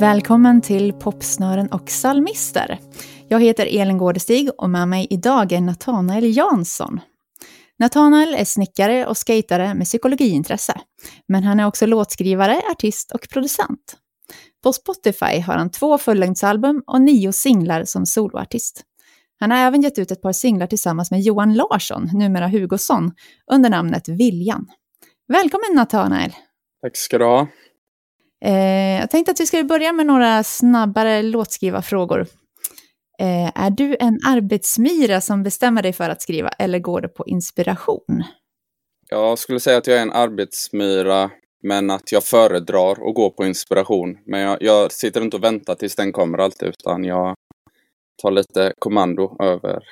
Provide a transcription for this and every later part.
Välkommen till Popsnören och psalmister. Jag heter Elin Gårdestig och med mig idag är Nathanael Jansson. Nathanael är snickare och skatare med psykologiintresse. Men han är också låtskrivare, artist och producent. På Spotify har han två fullängdsalbum och nio singlar som soloartist. Han har även gett ut ett par singlar tillsammans med Johan Larsson, numera Hugosson, under namnet Viljan. Välkommen Nathanael! Tack ska du ha. Eh, jag tänkte att vi skulle börja med några snabbare låtskrivarfrågor. Eh, är du en arbetsmyra som bestämmer dig för att skriva eller går det på inspiration? Jag skulle säga att jag är en arbetsmyra men att jag föredrar att gå på inspiration. Men jag, jag sitter inte och väntar tills den kommer alltid utan jag tar lite kommando över.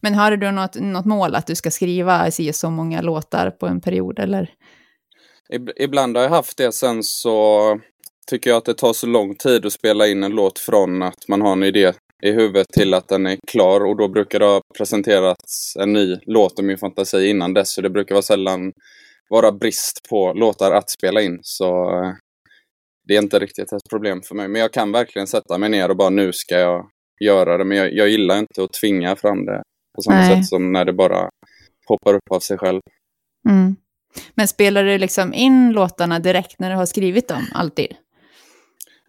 Men har du något, något mål att du ska skriva så många låtar på en period eller? Ibland har jag haft det, sen så tycker jag att det tar så lång tid att spela in en låt från att man har en idé i huvudet till att den är klar och då brukar det ha presenterats en ny låt i min fantasi innan dess så det brukar vara sällan vara brist på låtar att spela in så eh, det är inte riktigt ett problem för mig. Men jag kan verkligen sätta mig ner och bara nu ska jag göra det men jag, jag gillar inte att tvinga fram det på samma Nej. sätt som när det bara poppar upp av sig själv. Mm. Men spelar du liksom in låtarna direkt när du har skrivit dem, alltid?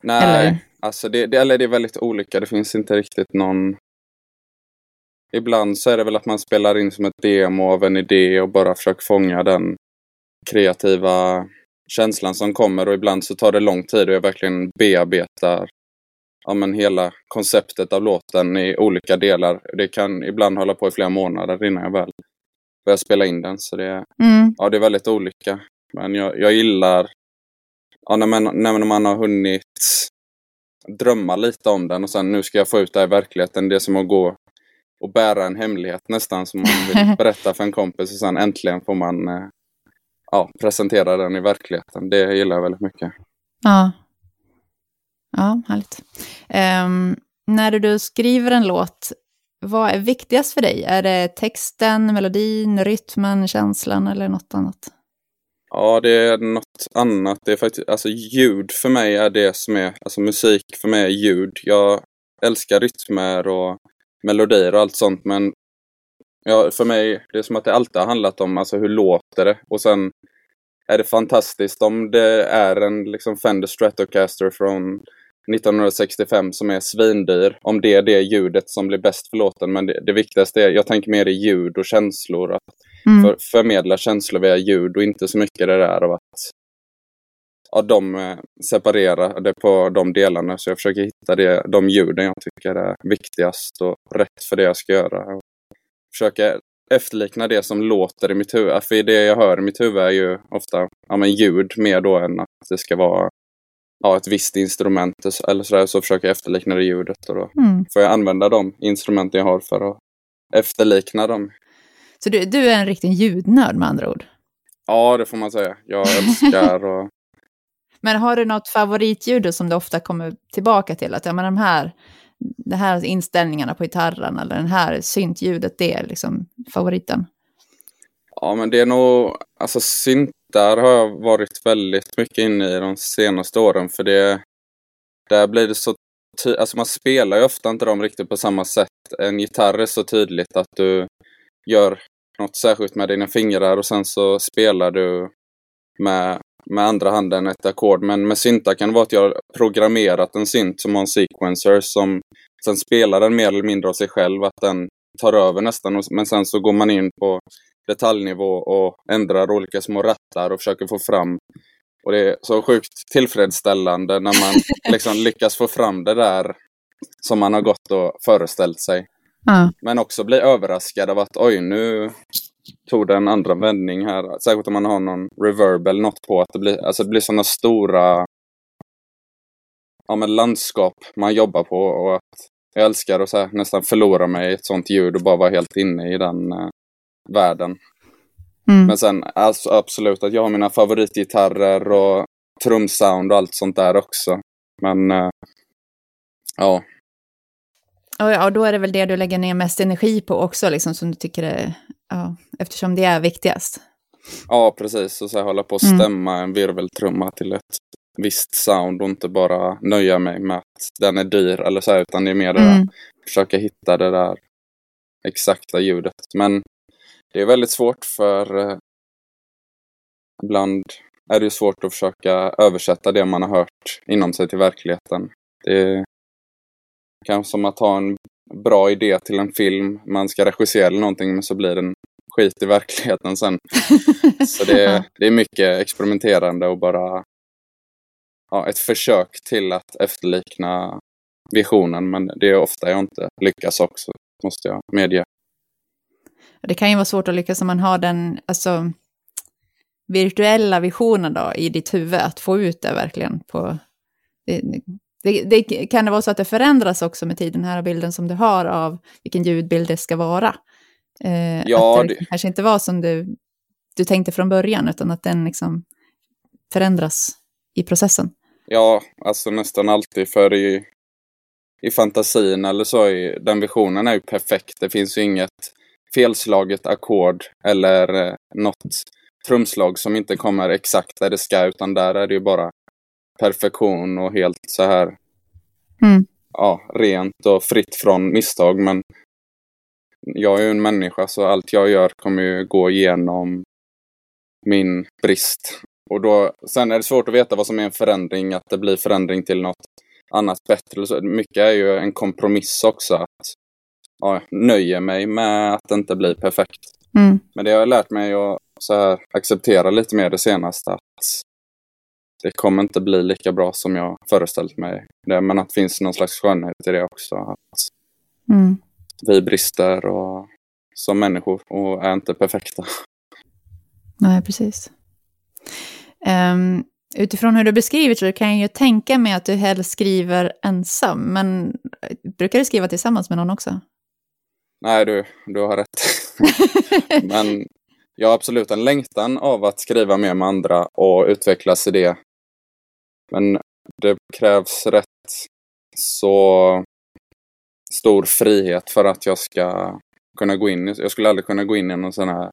Nej, eller? alltså det, det, eller det är väldigt olika. Det finns inte riktigt någon... Ibland så är det väl att man spelar in som ett demo av en idé och bara försöker fånga den kreativa känslan som kommer och ibland så tar det lång tid och jag verkligen bearbetar ja, men hela konceptet av låten i olika delar. Det kan ibland hålla på i flera månader innan jag väl börja spela in den. Så det, mm. ja, det är väldigt olika. Men jag, jag gillar ja, när, man, när man har hunnit drömma lite om den och sen nu ska jag få ut det i verkligheten. Det är som att gå och bära en hemlighet nästan som man vill berätta för en kompis och sen äntligen får man eh, ja, presentera den i verkligheten. Det gillar jag väldigt mycket. Ja, ja härligt. Um, när du skriver en låt, vad är viktigast för dig? Är det texten, melodin, rytmen, känslan eller något annat? Ja, det är något annat. Det är faktiskt, alltså ljud för mig är det som är, alltså musik för mig är ljud. Jag älskar rytmer och melodier och allt sånt men ja, för mig, det är som att det alltid har handlat om alltså hur låter det och sen är det fantastiskt om det är en liksom Fender Stratocaster från 1965 som är svindyr. Om det är det ljudet som blir bäst för låten. Men det, det viktigaste är, jag tänker mer i ljud och känslor. Att mm. för, förmedla känslor via ljud och inte så mycket det där av att ja, de eh, separerar det på de delarna. Så jag försöker hitta det, de ljuden jag tycker är viktigast och rätt för det jag ska göra. Och försöka efterlikna det som låter i mitt huvud. För det jag hör i mitt huvud är ju ofta ja, men ljud mer då än att det ska vara ja, ett visst instrument eller sådär, så försöker jag efterlikna det ljudet. Och då mm. får jag använda de instrument jag har för att efterlikna dem. Så du, du är en riktig ljudnörd med andra ord? Ja, det får man säga. Jag älskar och... Men har du något favoritljud som du ofta kommer tillbaka till? Att ja, men de här, de här inställningarna på gitarren eller den här syntljudet, det är liksom favoriten? Ja, men det är nog, alltså synt där har jag varit väldigt mycket inne i de senaste åren för det där blir det så alltså man spelar ju ofta inte dem riktigt på samma sätt. En gitarr är så tydligt att du gör något särskilt med dina fingrar och sen så spelar du med, med andra handen ett ackord. Men med syntar kan det vara att jag har programmerat en synt som har en sequencer som sen spelar den mer eller mindre av sig själv, att den tar över nästan. Men sen så går man in på detaljnivå och ändrar olika små rattar och försöker få fram. Och det är så sjukt tillfredsställande när man liksom lyckas få fram det där som man har gått och föreställt sig. Mm. Men också bli överraskad av att oj, nu tog det en andra vändning här. Särskilt om man har någon reverb eller något på. Att det blir, alltså det blir sådana stora ja, men landskap man jobbar på. Och att jag älskar att så här, nästan förlora mig i ett sånt ljud och bara vara helt inne i den uh, världen. Mm. Men sen alltså, absolut att jag har mina favoritgitarrer och trumsound och allt sånt där också. Men uh, ja. Och, ja, då är det väl det du lägger ner mest energi på också, liksom, som du tycker är, ja, eftersom det är viktigast. Ja, precis. Och så här, hålla på att mm. stämma mm. en virveltrumma till ett visst sound och inte bara nöja mig med att den är dyr eller så här, utan det är mer det där, Mm. försöka hitta det där exakta ljudet. Men det är väldigt svårt för eh, ibland är det ju svårt att försöka översätta det man har hört inom sig till verkligheten. Det är kanske som att ha en bra idé till en film, man ska regissera eller någonting men så blir det en skit i verkligheten sen. Så det, Ja. det är mycket experimenterande och bara ja, ett försök till att efterlikna visionen men det är ofta jag inte lyckas också, måste jag medge. Det kan ju vara svårt att lyckas om man har den alltså, virtuella visionen då i ditt huvud, att få ut det verkligen på... Det, det, det, kan det vara så att det förändras också med tiden, den här bilden som du har av vilken ljudbild det ska vara? Eh, Ja, att det, det- kanske inte var som du, du tänkte från början, utan att den liksom förändras i processen. Ja, alltså nästan alltid för i, i fantasin eller så, är, den visionen är ju perfekt. Det finns ju inget felslaget ackord eller eh, något trumslag som inte kommer exakt där det ska, utan där är det ju bara perfektion och helt så här Mm. ja, rent och fritt från misstag. Men jag är ju en människa så allt jag gör kommer ju gå igenom min brist. Och då, sen är det svårt att veta vad som är en förändring, att det blir förändring till något annat bättre. Mycket är ju en kompromiss också. Att ja, jag nöjer mig med att det inte blir perfekt. Mm. Men det har jag lärt mig att så här, acceptera lite mer det senaste. Att det kommer inte bli lika bra som jag föreställt mig. Det, men att det finns någon slags skönhet i det också. Att Mm. vi brister och, som människor och är inte perfekta. Nej, precis. Um, utifrån hur du beskriver så kan jag ju tänka mig att du helst skriver ensam, men eh, brukar du skriva tillsammans med någon också? Nej, du, du har rätt. Men jag har absolut en längtan av att skriva mer med andra och utvecklas i det. Men det krävs rätt så stor frihet för att jag ska kunna gå in i, jag skulle aldrig kunna gå in i någon sån här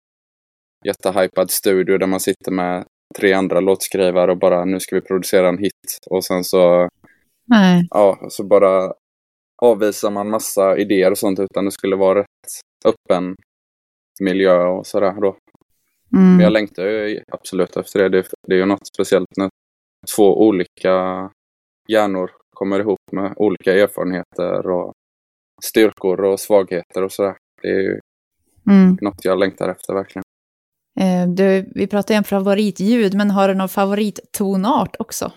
jättehypad studio där man sitter med tre andra låtskrivare och bara nu ska vi producera en hit och sen så Nej. ja, så bara avvisar man massa idéer och sånt utan det skulle vara rätt öppen miljö och sådär då. Men jag Mm. längtar ju absolut efter det. det. Det är ju något speciellt när två olika hjärnor kommer ihop med olika erfarenheter och styrkor och svagheter och sådär. Det är ju Mm. något jag längtar efter verkligen. Eh, du, vi pratar ju om favoritljud, men har du någon favorittonart också?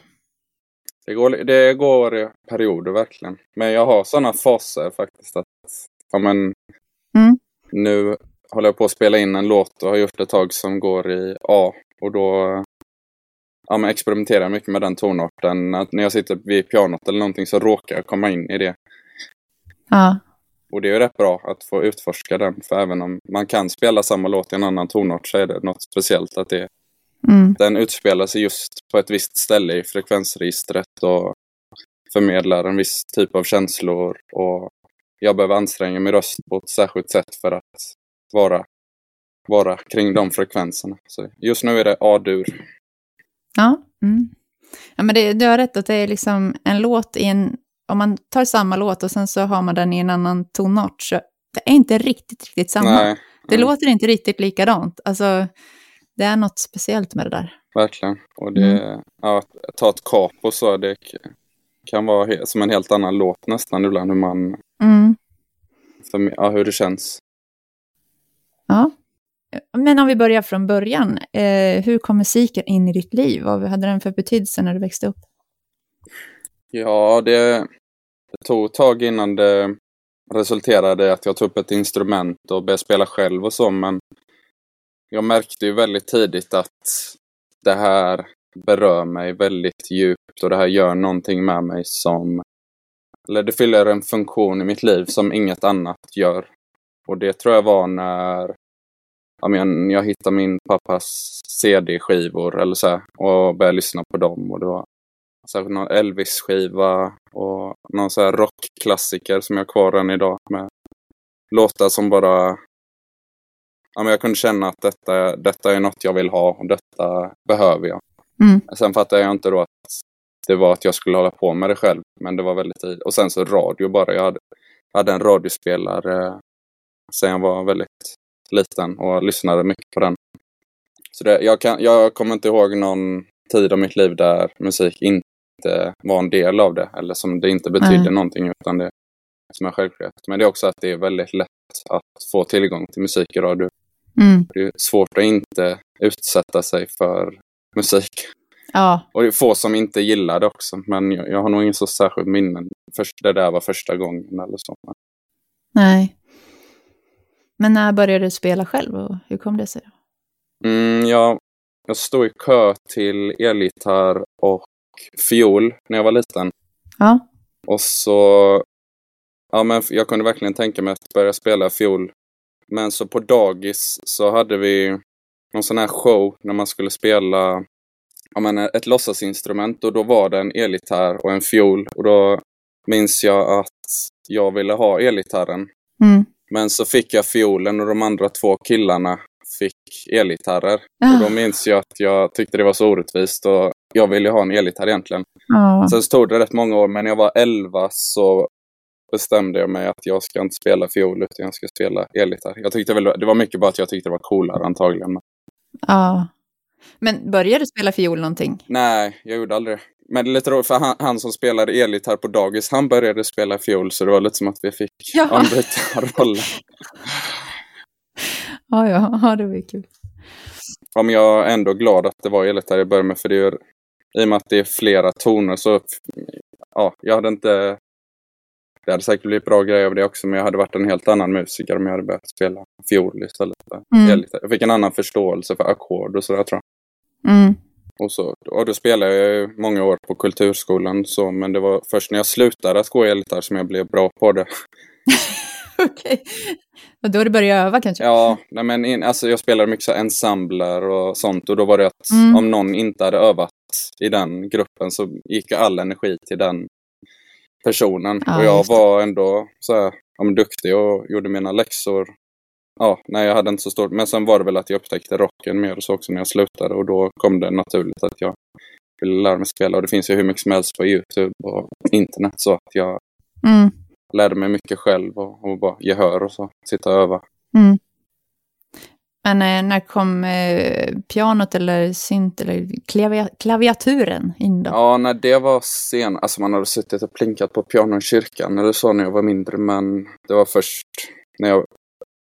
Det går, det går i perioder verkligen. Men jag har sådana faser faktiskt att ja, men, Mm. nu håller jag på att spela in en låt och har gjort ett tag som går i A. Och då ja, men experimenterar jag mycket med den tonarten. Att när jag sitter vid pianot eller någonting så råkar jag komma in i det. Ja. Och det är ju rätt bra att få utforska den. För även om man kan spela samma låt i en annan tonart så är det något speciellt att det, Mm. den utspelar sig just på ett visst ställe i frekvensregistret och förmedlar en viss typ av känslor. Och jag behöver anstränga min röst på ett särskilt sätt för att vara, vara kring de frekvenserna. Så just nu är det A-dur. Ja. Mm. ja men det, du har rätt att det är liksom en låt i en... Om man tar samma låt och sen så har man den i en annan tonart så det är inte riktigt, riktigt samma. Nej, Det nej, låter inte riktigt likadant. Alltså, det är något speciellt med det där. verkligen. Och det, ja, att ta ett kap och så, det kan vara som en helt annan låt nästan ibland hur man, Mm. för, ja, hur det känns. Ja. Men om vi börjar från början. Eh, hur kom musiken in i ditt liv? Vad hade den för betydelse när du växte upp? Ja, det, det tog ett tag innan det resulterade i att jag tog upp ett instrument och började spela själv och så, men jag märkte ju väldigt tidigt att det här berör mig väldigt djupt och det här gör någonting med mig som, eller det fyller en funktion i mitt liv som inget annat gör. Och det tror jag var när jag, men jag hittade min pappas CD-skivor eller så här, och började lyssna på dem. Och det var särskilt någon Elvis-skiva och någon så här rockklassiker som jag har kvar än idag med låtar som bara... Ja, men jag kunde känna att detta, detta är något jag vill ha och detta behöver jag. Mm. Sen fattar jag inte då att det var att jag skulle hålla på med det själv. Men det var väldigt tidigt. Och sen så radio bara. Jag hade, hade en radiospelare sen jag var väldigt liten och lyssnade mycket på den. Så det, jag, kan, jag kommer inte ihåg någon tid av mitt liv där musik inte var en del av det. Eller som det inte betydde Nej. någonting utan det som är självklart. Men det är också att det är väldigt lätt att få tillgång till musik i radio. Mm. Det är svårt att inte utsätta sig för musik. Ja, Och det är få som inte gillar det också. Men jag, jag har nog ingen så särskilt minnen. Först, det där var första gången eller så. nej. Men när började du spela själv och hur kom det sig? Mm, jag, jag stod i kö till elgitarr och fiol när jag var liten. Ja. Och så... Ja, men jag kunde verkligen tänka mig att börja spela fiol. Men så på dagis så hade vi någon sån här show när man skulle spela ja, men ett låtsasinstrument och då var det en elgitarr och en fiol. Och då minns jag att jag ville ha elgitarren. Mm. Men så fick jag fiolen och de andra två killarna fick elgitarrer. Ja. Och då minns jag att jag tyckte det var så orättvist och jag ville ha en elgitarr egentligen. Ja. Sen så tog det rätt många år, men när jag var 11 så bestämde jag mig att jag ska inte spela fiol utan jag ska spela elgitarr. Jag tyckte väl, det var mycket bara att jag tyckte det var coolare antagligen. Ja. Men började du spela fiol någonting? nej, jag gjorde aldrig det. Men det är lite roligt, för han, han som spelade elgitarr på dagis, han började spela fiol så det var lite som att vi fick Ja. ombyta roller. Ja, ja, ja det var ju kul. Ja, men jag är ändå glad att det var elgitarr jag började med, för det är ju, i och med att det är flera toner så, ja, jag hade inte, det hade säkert blivit bra grejer av det också, men jag hade varit en helt annan musiker om jag hade börjat spela fiol istället Mm. Jag fick en annan förståelse för ackord och sådär tror jag. Mm. Och, så, och då spelade jag ju många år på kulturskolan, så, men det var först när jag slutade att gå elgitarr som jag blev bra på det. Okej. Och då har du börjat öva kanske? Ja, nej men in, alltså jag spelade mycket så ensembler och sånt och då var det att Mm. om någon inte hade övat i den gruppen så gick all energi till den personen. Ja, och jag var ändå så här, ja, duktig och gjorde mina läxor. Ja, nej jag hade inte så stort. Men sen var det väl att jag upptäckte rocken mer och så också när jag slutade och då kom det naturligt att jag ville lära mig spela. Och det finns ju hur mycket som helst på Youtube och internet så att jag Mm. Lärde mig mycket själv och, och bara gehör och så. Sitta och öva. Mm. Men eh, när kom eh, pianot eller synt eller klavia klaviaturen in då? Ja, nej, det var sen. Alltså man hade suttit och plinkat på piano i kyrkan eller så när jag var mindre. Men det var först när jag,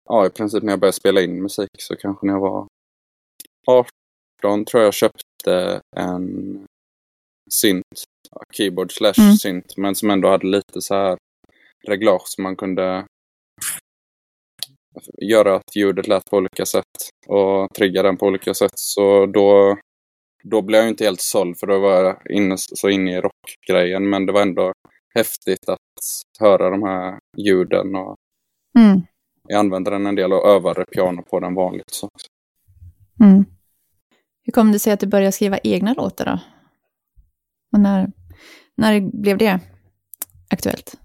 ja i princip när jag började spela in musik så kanske när jag var 18 tror jag köpte en synt, ja, keyboard slash Mm. synt, men som ändå hade lite så här reglage som man kunde göra att ljudet lät på olika sätt och trigga den på olika sätt. Så då, då blev jag inte helt såld för då var jag inne, så inne i rockgrejen. Men det var ändå häftigt att höra de här ljuden och Mm. jag använde den en del och övade piano på den vanligt. Så. Mm. Hur kom det sig att du började skriva egna låtar då? Och när, när blev det aktuellt?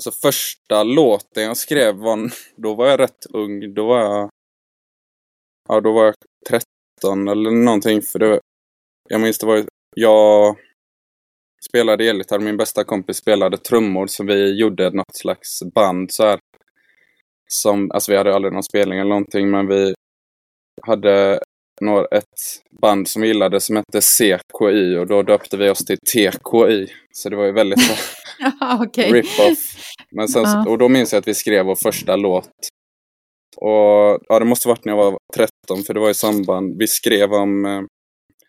Alltså första låten jag skrev var, då var jag rätt ung. Då var jag, ja då var jag 13 eller någonting. För det, jag minns det var, jag spelade elgitarr. Min bästa kompis spelade trummor så vi gjorde något slags band så här. Som, alltså vi hade aldrig någon spelning eller någonting men vi hade ett band som vi gillade som hette CKI och då döpte vi oss till TKI. Så det var ju väldigt okej. rip-off. Men sen, Ja. Och då minns jag att vi skrev vår första låt. Och ja, det måste varit när jag var 13 för det var i samband, vi skrev om eh,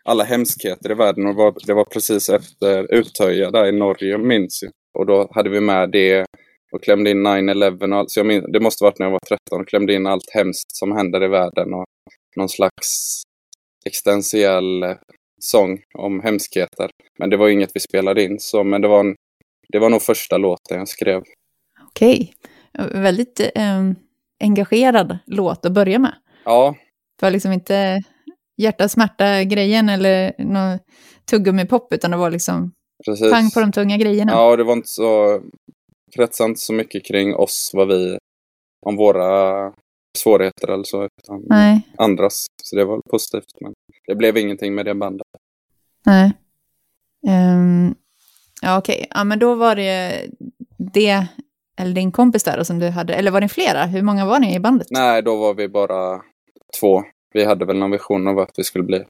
alla hemskheter i världen och var, det var precis efter Utöja där i Norge minns jag. Och då hade vi med det och klämde in 9-11 och allt. Så jag minns, det måste varit när jag var 13 och klämde in allt hemskt som händer i världen och någon slags existentiell eh, sång om hemskheter. Men det var inget vi spelade in så, men det var, en, det var nog första låten jag skrev. Okej. Väldigt eh, engagerad låt att börja med. Ja, Det var liksom inte hjärta smärta grejen eller någon tuggummi-pop, utan det var liksom precis. pang på de tunga grejerna. Ja, det var inte så, kretsade inte så mycket kring oss, vad vi, om våra svårigheter eller så, utan Um, ja, okej. Okay. Ja, men då var det det, eller din kompis där som du hade, eller var det flera? Hur många var ni i bandet? Nej, då var vi bara två. Vi hade väl någon vision av att vi skulle bli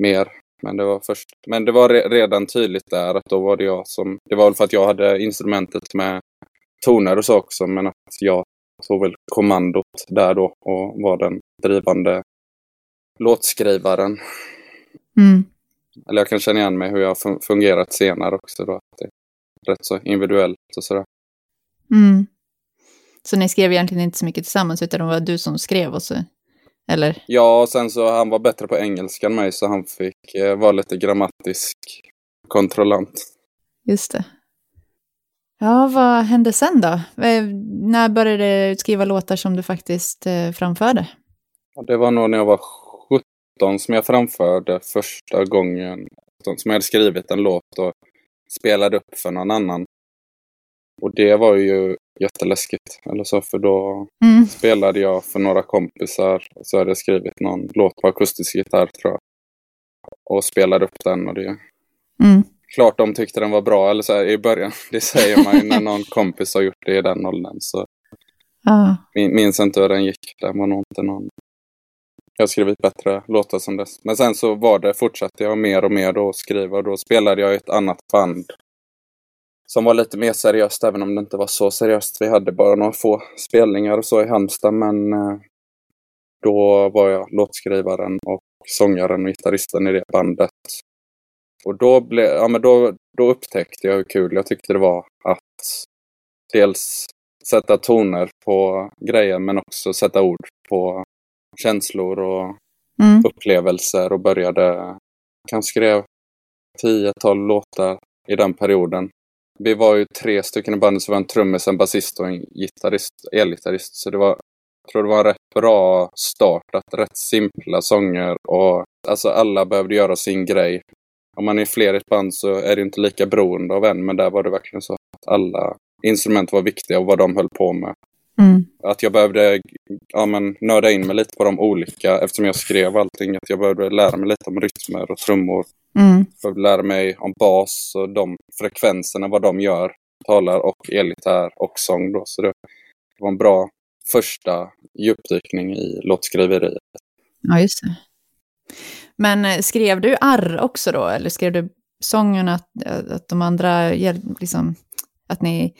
mer. Men det var först, men det var re redan tydligt där att då var det jag som, det var väl för att jag hade instrumentet med toner och så också, men att jag tog väl kommandot där då och var den drivande låtskrivaren. Mm. Eller jag kan känna igen mig hur jag har fungerat senare också då. Att det är rätt så individuellt och sådär. Mm. Så ni skrev egentligen inte så mycket tillsammans utan det var du som skrev och så eller? Ja, och sen så han var bättre på engelska än mig så han fick eh, vara lite grammatisk kontrollant. Just det. Ja, vad hände sen då? Eh, när började du skriva låtar som du faktiskt eh, framförde? Det var nog när jag var 17 som jag framförde första gången. Som jag hade skrivit en låt och spelade upp för någon annan. Och det var ju jätteläskigt. Eller så, för då mm. spelade jag för några kompisar. Och så hade jag skrivit någon låt på akustisk gitarr tror jag. Och spelade upp den och det... Mm. Klart de tyckte den var bra, eller så här, i början. Det säger man ju när någon kompis har gjort det i den åldern. Så ah. Minns inte hur den gick. Det var nog inte någon... Jag har skrivit bättre låtar som dess. Men sen så var det, fortsatte jag mer och mer då att skriva. Och då spelade jag i ett annat band som var lite mer seriöst, även om det inte var så seriöst. Vi hade bara några få spelningar och så i Halmstad, men eh, då var jag låtskrivaren och sångaren och gitarristen i det bandet. Och då, ble, ja, men då, då upptäckte jag hur kul jag tyckte det var att dels sätta toner på grejer men också sätta ord på känslor och mm. upplevelser och började, kanske skrev 10-12 låtar i den perioden. Vi var ju tre stycken i bandet, så var en trummis, en basist och en gitarrist, elgitarrist. Så det var, jag tror det var en rätt bra start, att rätt simpla sånger och alltså alla behövde göra sin grej. Om man är fler i ett band så är det inte lika beroende av en, men där var det verkligen så att alla instrument var viktiga och vad de höll på med. Mm. Att jag behövde ja, men, nörda in mig lite på de olika, eftersom jag skrev allting, att jag behövde lära mig lite om rytmer och trummor. Mm. Jag behövde lära mig om bas och de frekvenserna, vad de gör, talar och elgitarr och sång då. Så det var en bra första djupdykning i låtskriveriet. Ja, just det. Men eh, skrev du arr också då, eller skrev du sången att, att de andra, liksom, att ni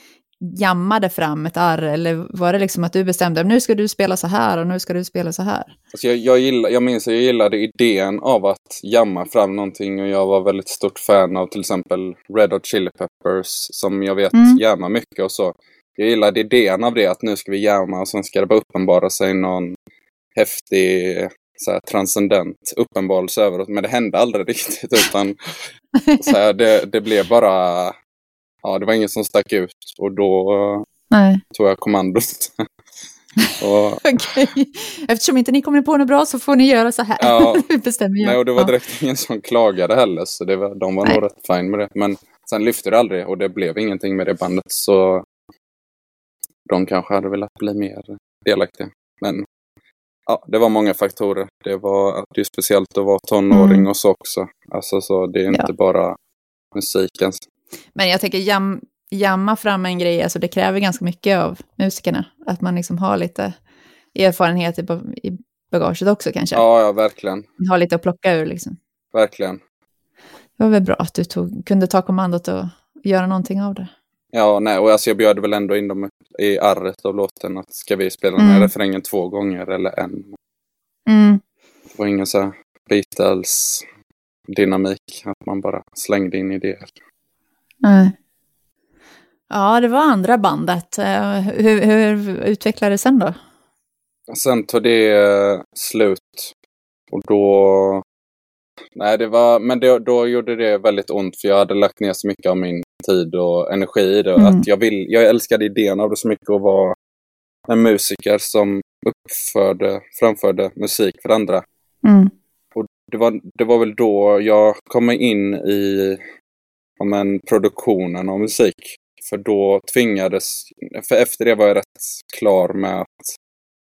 jammade fram ett arr? Eller var det liksom att du bestämde nu ska du spela så här och nu ska du spela så här? Alltså jag, jag, gillar, jag minns att jag gillade idén av att jamma fram någonting och jag var väldigt stort fan av till exempel Red Hot Chili Peppers som jag vet mm. jammar mycket och så. Jag gillade idén av det att nu ska vi jamma och sen ska det bara uppenbara sig någon häftig så här, transcendent uppenbarelse över det. Men det hände aldrig riktigt utan så här, det, det blev bara ja, det var ingen som stack ut och då Nej. tog jag kommandot. och, Okej. Eftersom inte ni kommer på något bra så får ni göra så här. Ja, bestämmer jag. Nej, och det var direkt ja. ingen som klagade heller så det var, de var nej. nog rätt fine med det. Men sen lyfte det aldrig och det blev ingenting med det bandet så de kanske hade velat bli mer delaktiga. Men ja, det var många faktorer. Det var det är speciellt att vara tonåring mm. och så också. Alltså så det är inte ja. bara musiken men jag tänker jam, jamma fram en grej, alltså det kräver ganska mycket av musikerna. Att man liksom har lite erfarenhet i bagaget också kanske. Ja, ja, verkligen. Har lite att plocka ur liksom. Verkligen. Det var väl bra att du tog, kunde ta kommandot och göra någonting av det. Ja, nej, och alltså jag bjöd väl ändå in dem i arret av låten. Att ska vi spela den här mm. refrängen två gånger eller en? Mm. Det var ingen så här Beatles-dynamik. Att man bara slängde in idéer. Nej. Ja, det var andra bandet. Eh, hur, hur utvecklade det sen då? Sen tog det eh, slut. Och då... Nej, det var... Men det, då gjorde det väldigt ont för jag hade lagt ner så mycket av min tid och energi i det. Mm. Att jag, vill, jag älskade idén av det så mycket att vara en musiker som uppförde, framförde musik för andra. Mm. Och det var, det var väl då jag kom in i men, produktionen av musik. För då tvingades, för efter det var jag rätt klar med att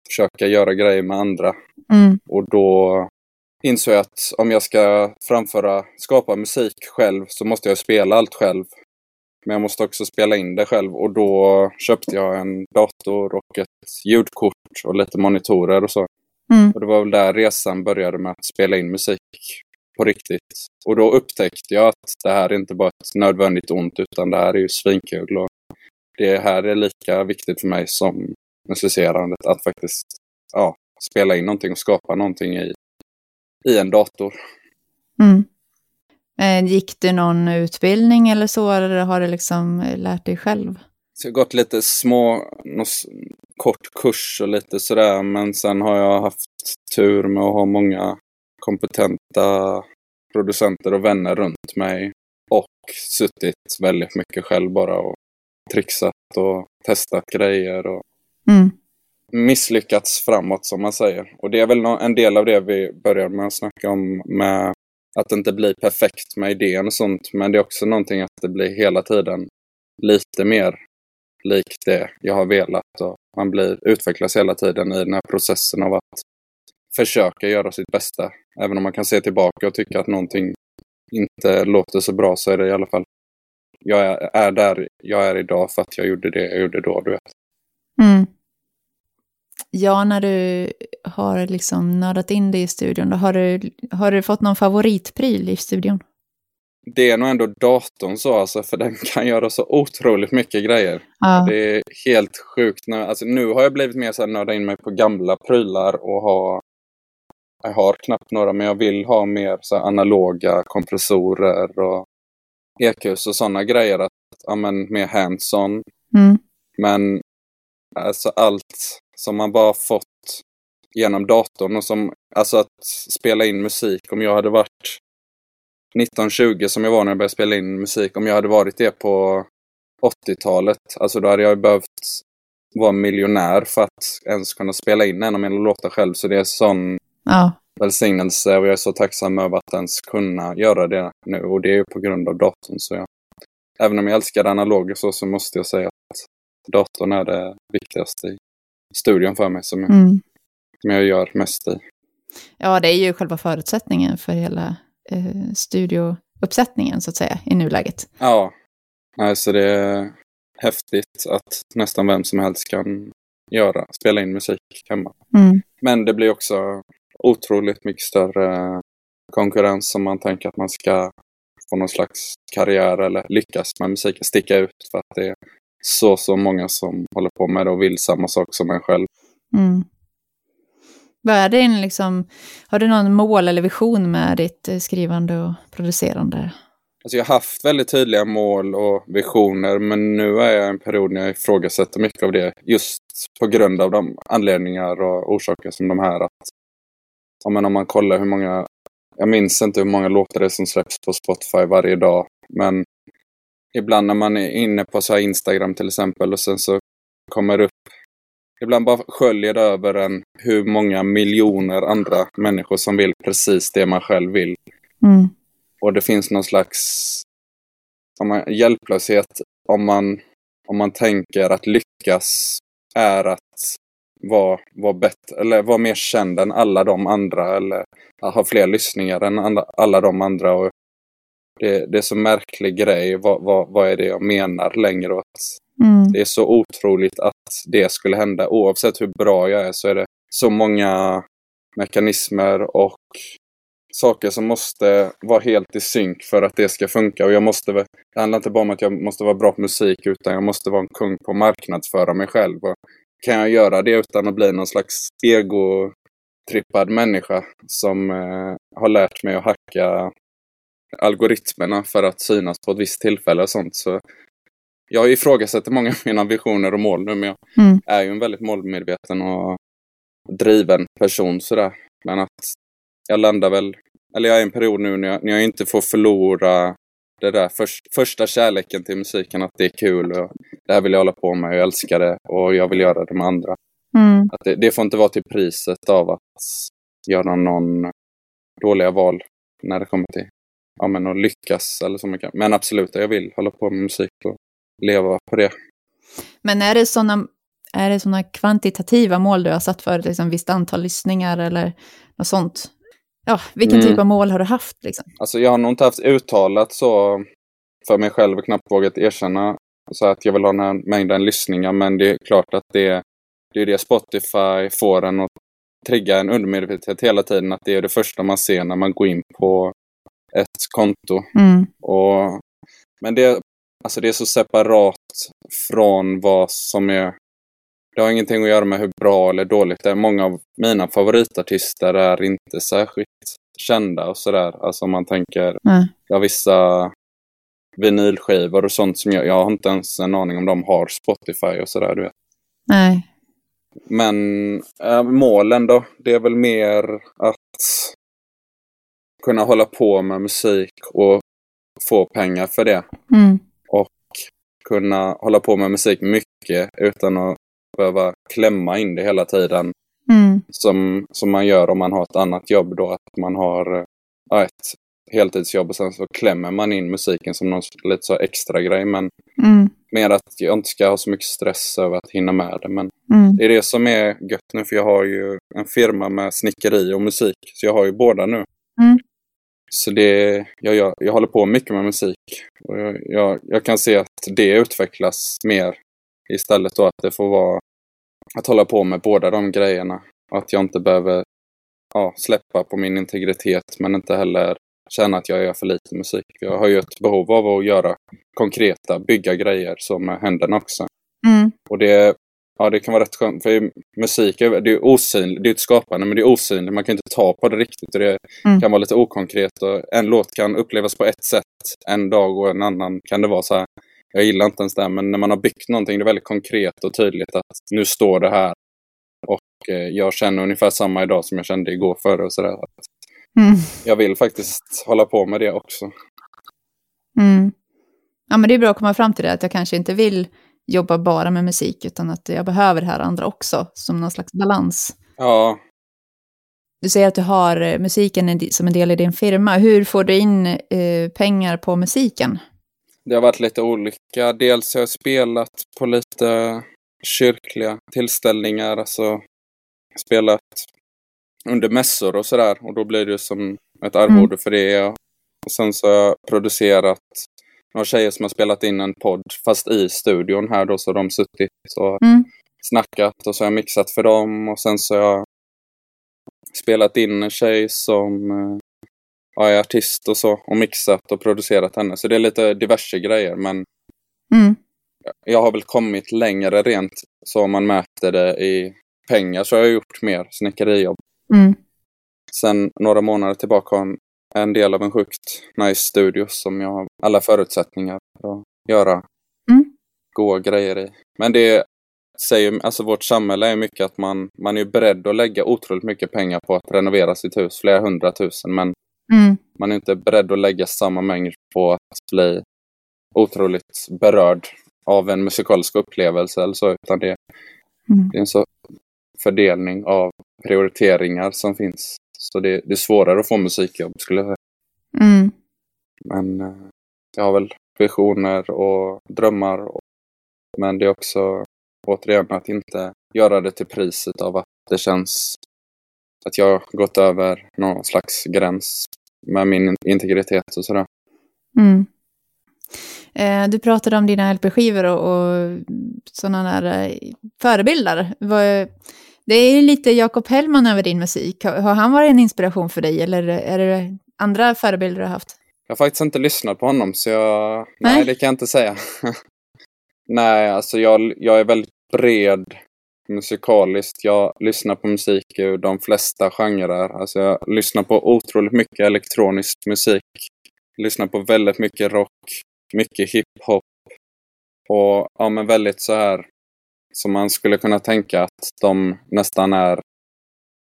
försöka göra grejer med andra. Mm. Och då insåg jag att om jag ska framföra, skapa musik själv så måste jag spela allt själv. Men jag måste också spela in det själv och då köpte jag en dator och ett ljudkort och lite monitorer och så. Mm. Och det var väl där resan började med att spela in musik på riktigt. Och då upptäckte jag att det här är inte bara ett nödvändigt ont utan det här är ju svinkul. Och det här är lika viktigt för mig som musicerandet att faktiskt ja, spela in någonting och skapa någonting i, i en dator. Mm. Eh, gick det någon utbildning eller så, eller har du liksom lärt dig själv? Så jag har gått lite små, någon kort kurs och lite sådär, men sen har jag haft tur med att ha många kompetenta producenter och vänner runt mig och suttit väldigt mycket själv bara och trixat och testat grejer och mm misslyckats framåt som man säger. Och det är väl en del av det vi börjar med att snacka om med att det inte blir perfekt med idén och sånt. Men det är också någonting att det blir hela tiden lite mer likt det jag har velat. Och man blir, utvecklas hela tiden i den här processen av att försöka göra sitt bästa. Även om man kan se tillbaka och tycka att någonting inte låter så bra så är det i alla fall jag är där jag är idag för att jag gjorde det jag gjorde då, du vet. Mm. Ja, när du har liksom nördat in dig i studion, då har, du, har du fått någon favoritpryl i studion? Det är nog ändå datorn så alltså, för den kan göra så otroligt mycket grejer. Ja. Det är helt sjukt. Nu, alltså, nu har jag blivit mer så här nörda in mig på gamla prylar och ha jag har knappt några, men jag vill ha mer så analoga kompressorer och EQs och sådana grejer. Att, ja, men, mer hands-on. Mm. Men alltså allt som man bara fått genom datorn och som, alltså att spela in musik. Om jag hade varit 1920 som jag var när jag började spela in musik, om jag hade varit det på 80-talet, alltså då hade jag behövt vara miljonär för att ens kunna spela in en av mina låtar själv. Så det är sån ja. välsignelse och jag är så tacksam över att ens kunna göra det nu. Och det är ju på grund av datorn. Så jag, även om jag älskar analog så, så måste jag säga att datorn är det viktigaste i studion för mig som jag, mm. som jag gör mest i. Ja, det är ju själva förutsättningen för hela eh, studiouppsättningen så att säga i nuläget. Ja, alltså det är häftigt att nästan vem som helst kan göra, spela in musik hemma. Mm. Men det blir också otroligt mycket större konkurrens om man tänker att man ska få någon slags karriär eller lyckas med musiken, sticka ut för att det är så, så många som håller på med det och vill samma sak som en själv. Mm. Vad är din, liksom, har du någon mål eller vision med ditt eh, skrivande och producerande? Alltså jag har haft väldigt tydliga mål och visioner, men nu är jag i en period när jag ifrågasätter mycket av det. Just på grund av de anledningar och orsaker som de här. Att, om man kollar hur många, jag minns inte hur många låtar det är som släpps på Spotify varje dag, men ibland när man är inne på så Instagram till exempel och sen så kommer upp Ibland bara sköljer det över en hur många miljoner andra människor som vill precis det man själv vill. Mm. Och det finns någon slags om man, hjälplöshet om man, om man tänker att lyckas är att vara, vara bättre, eller vara mer känd än alla de andra eller ha fler lyssningar än alla, alla de andra. Och det, det är så märklig grej. Vad, vad, vad är det jag menar längre? Och mm. Det är så otroligt att det skulle hända. Oavsett hur bra jag är så är det så många mekanismer och saker som måste vara helt i synk för att det ska funka. Och jag måste, det handlar inte bara om att jag måste vara bra på musik utan jag måste vara en kung på att marknadsföra mig själv. Och kan jag göra det utan att bli någon slags egotrippad människa som eh, har lärt mig att hacka algoritmerna för att synas på ett visst tillfälle och sånt. Så jag ifrågasätter många av mina visioner och mål nu, men jag mm. är ju en väldigt målmedveten och driven person sådär. Men att jag landar väl, eller jag är i en period nu när jag, när jag inte får förlora det där för, första kärleken till musiken, att det är kul och det här vill jag hålla på med, jag älskar det och jag vill göra det med andra. Mm. Att det, det, får inte vara till priset av att göra någon dåliga val när det kommer till ja, men att lyckas. Eller så mycket. Men absolut, jag vill hålla på med musik och leva på det. Men är det sådana är det såna kvantitativa mål du har satt för liksom visst antal lyssningar eller något sånt? ja, vilken Mm. typ av mål har du haft liksom? Alltså jag har nog inte haft uttalat så för mig själv och knappt vågat erkänna så att jag vill ha den här mängden lyssningar. Men det är klart att det, det är det Spotify får en att trigga en undermedvetenhet hela tiden. Att det är det första man ser när man går in på ett konto. Mm. Och, men det, alltså det är så separat från vad som är... Det har ingenting att göra med hur bra eller dåligt det är. Många av mina favoritartister är inte särskilt kända och sådär. Alltså om man tänker, Nej. jag har vissa vinylskivor och sånt som jag, jag har inte ens en aning om de har Spotify och sådär. Du vet. Nej. Men äh, målen då? Det är väl mer att kunna hålla på med musik och få pengar för det. Mm. kunna hålla på med musik mycket utan att behöva klämma in det hela tiden. Mm. Som, som man gör om man har ett annat jobb då. Att man har eh, ja, ett heltidsjobb och sen så klämmer man in musiken som någon lite så extra grej. Men Mm. mer att jag inte ska ha så mycket stress över att hinna med det. Men Mm. det är det som är gött nu för jag har ju en firma med snickeri och musik. Så jag har ju båda nu. Mm. Så det, jag, jag, jag håller på mycket med musik. Och jag, jag, jag kan se att det utvecklas mer istället då att det får vara att hålla på med båda de grejerna. Och att jag inte behöver ja, släppa på min integritet men inte heller känna att jag gör för lite musik. Jag har ju ett behov av att göra konkreta, bygga grejer så med händerna också. Mm. Och det, ja, det kan vara rätt skönt, för musik är, det är osynligt, det är ett skapande, men det är osynligt. Man kan inte ta på det riktigt och det Mm. kan vara lite okonkret. Och en låt kan upplevas på ett sätt en dag och en annan kan det vara så här. Jag gillar inte ens det, men när man har byggt någonting, det är väldigt konkret och tydligt att nu står det här. Och eh, jag känner ungefär samma idag som jag kände igår före och sådär. Mm. Jag vill faktiskt hålla på med det också. Mm. Ja, men det är bra att komma fram till det, att jag kanske inte vill jobba bara med musik, utan att jag behöver det här andra också, som någon slags balans. Ja, Du säger att du har eh, musiken en- som en del i din firma. Hur får du in eh, pengar på musiken? Det har varit lite olika. Dels har jag spelat på lite kyrkliga tillställningar, alltså spelat under mässor och sådär. Och då blir det som ett arvode för det. Och sen så har jag producerat några tjejer som har spelat in en podd, fast i studion här då, så har de suttit och Mm. snackat och så har jag mixat för dem. Och sen så har jag spelat in en tjej som eh, ja, är artist och så och mixat och producerat henne. Så det är lite diverse grejer men Mm. jag har väl kommit längre rent så om man mäter det i pengar så har jag gjort mer snickerijobb. Mm. Sen några månader tillbaka har jag en del av en sjukt nice studio som jag har alla förutsättningar för att göra Mm. goda grejer i. Men det säger, alltså vårt samhälle är mycket att man, man är beredd att lägga otroligt mycket pengar på att renovera sitt hus, flera hundratusen, men Mm. man är inte beredd att lägga samma mängd på att bli otroligt berörd av en musikalisk upplevelse eller så, utan det, Mm. det är en så fördelning av prioriteringar som finns. Så det, det är svårare att få musikjobb skulle jag säga. Mm. Men eh, jag har väl visioner och drömmar. Och, men det är också återigen att inte göra det till priset av att det känns att jag har gått över någon slags gräns med min integritet och sådär. Mm. Eh, du pratade om dina LP-skivor och, och sådana där eh, förebilder. Vad- Det är ju lite Jakob Hellman över din musik. Har, har han varit en inspiration för dig eller är det andra förebilder du har haft? Jag har faktiskt inte lyssnat på honom så jag... Nej, Nej. det kan jag inte säga. nej, alltså jag, jag är väldigt bred musikaliskt. Jag lyssnar på musik ur de flesta genrer. Alltså jag lyssnar på otroligt mycket elektronisk musik. Lyssnar på väldigt mycket rock, mycket hiphop. Och ja, men väldigt så här som man skulle kunna tänka att de nästan är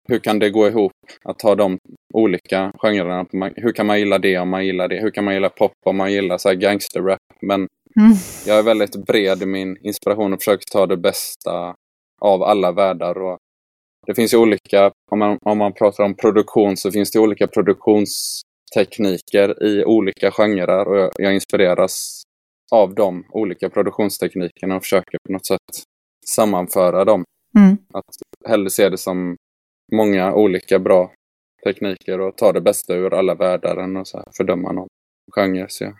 hur kan det gå ihop att ha de olika genrerna? Hur kan man gilla det om man gillar det? Hur kan man gilla pop om man gillar så här gangsterrap? Men Mm. jag är väldigt bred i min inspiration och försöker ta det bästa av alla världar. Och det finns ju olika, om man, om man pratar om produktion så finns det olika produktionstekniker i olika genrer och jag, jag inspireras av de olika produktionsteknikerna och försöker på något sätt sammanföra dem Mm. hellre se det som många olika bra tekniker och ta det bästa ur alla världar än att fördöma någon genre. Så, ja.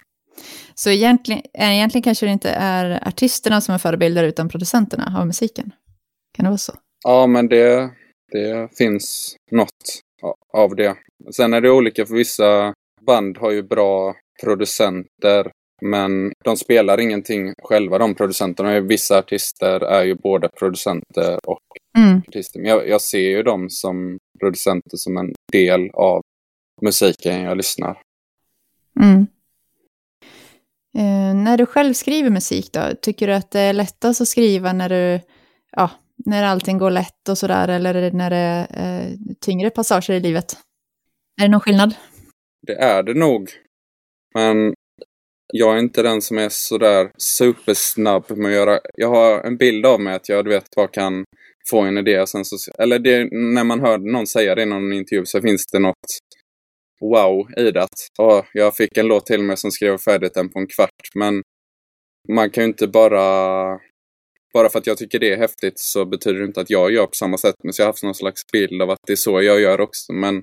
Så egentligen, egentligen kanske det inte är artisterna som är förebilder utan producenterna av musiken? Kan det vara så? Ja, men det, det finns något av det. Sen är det olika, för vissa band har ju bra producenter men de spelar ingenting själva, de producenterna. Vissa artister är ju både producenter och mm. artister. Men jag, jag, ser ju dem som producenter som en del av musiken jag lyssnar. Mm. Eh, när du själv skriver musik då, tycker du att det är lättast att skriva när du, ja, när allting går lätt och sådär, eller när det är eh, tyngre passager i livet? Är det någon skillnad? Det är det nog. Men jag är inte den som är sådär supersnabb med att göra... Jag har en bild av mig att jag du vet bara kan få en idé och sen så... Eller det, när man hör någon säga det i någon intervju så finns det något wow i det. Att, jag fick en låt till mig som skrev färdigt den på en kvart. Men man kan ju inte bara... Bara för att jag tycker det är häftigt så betyder det inte att jag gör på samma sätt. Men så jag har haft någon slags bild av att det är så jag gör också. Men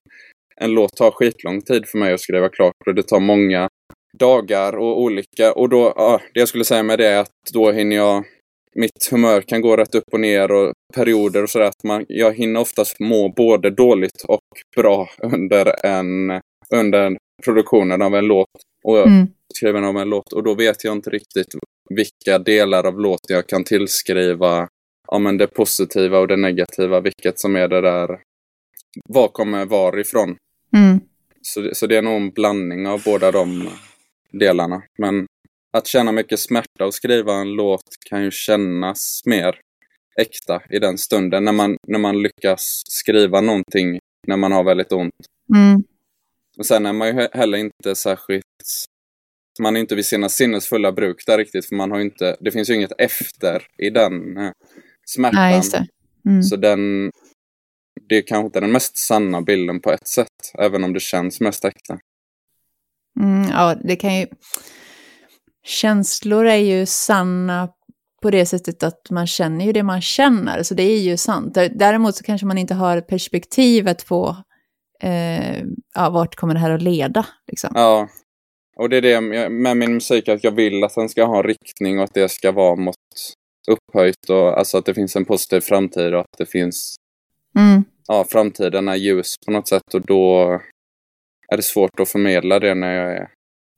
en låt tar skitlång tid för mig att skriva klart och det tar många dagar och olika. Och då, ja, det jag skulle säga med det är att då hinner jag mitt humör kan gå rätt upp och ner och perioder och sådär. jag hinner oftast må både dåligt och bra under en under produktionen av en låt. Och mm. skriven av en låt. Och då vet jag inte riktigt vilka delar av låten jag kan tillskriva ja, men det positiva och det negativa. Vilket som är det där. Var kommer var ifrån? Mm. Så, så det är nog en blandning av båda de delarna. Men att känna mycket smärta och skriva en låt kan ju kännas mer äkta i den stunden. När man, när man lyckas skriva någonting när man har väldigt ont. Mm. Och sen är man ju heller inte särskilt... Man är inte vid sina sinnesfulla bruk där riktigt, för man har inte... Det finns ju inget efter i den eh, smärtan. Nej, just det. Mm. Så den... Det är kanske inte den mest sanna bilden på ett sätt, även om det känns mest äkta. Mm, ja, det kan ju... Känslor är ju sanna på det sättet att man känner ju det man känner, så det är ju sant. Däremot så kanske man inte har perspektivet på eh, ja, vart kommer det här att leda. Liksom. Ja, och det är det med min musik, att jag vill att den ska ha en riktning och att det ska vara mot upphöjt och alltså att det finns en positiv framtid och att det finns... Mm. Ja, framtiden är ljus på något sätt och då är det svårt att förmedla det när jag är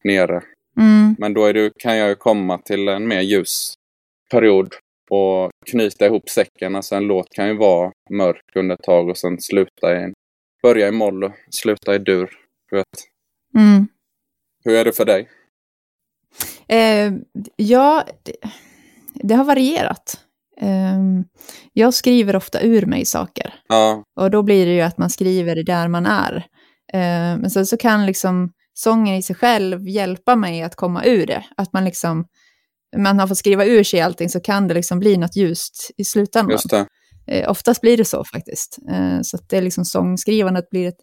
nere. Mm. Men då det, kan jag ju komma till en mer ljus period och knyta ihop säcken. Alltså en låt kan ju vara mörk under ett tag och sen sluta i en, börja i moll och sluta i dur. Vet. Mm. Hur är det för dig? Eh, ja, det, det, har varierat. Eh, jag skriver ofta ur mig saker. Ja. Och då blir det ju att man skriver där man är. Eh, men sen så kan liksom sången i sig själv hjälpa mig att komma ur det. Att man liksom, man har fått skriva ur sig allting så kan det liksom bli något ljust i slutändan. Just det. Eh, oftast blir det så faktiskt. Eh, så att det är liksom sångskrivandet blir ett,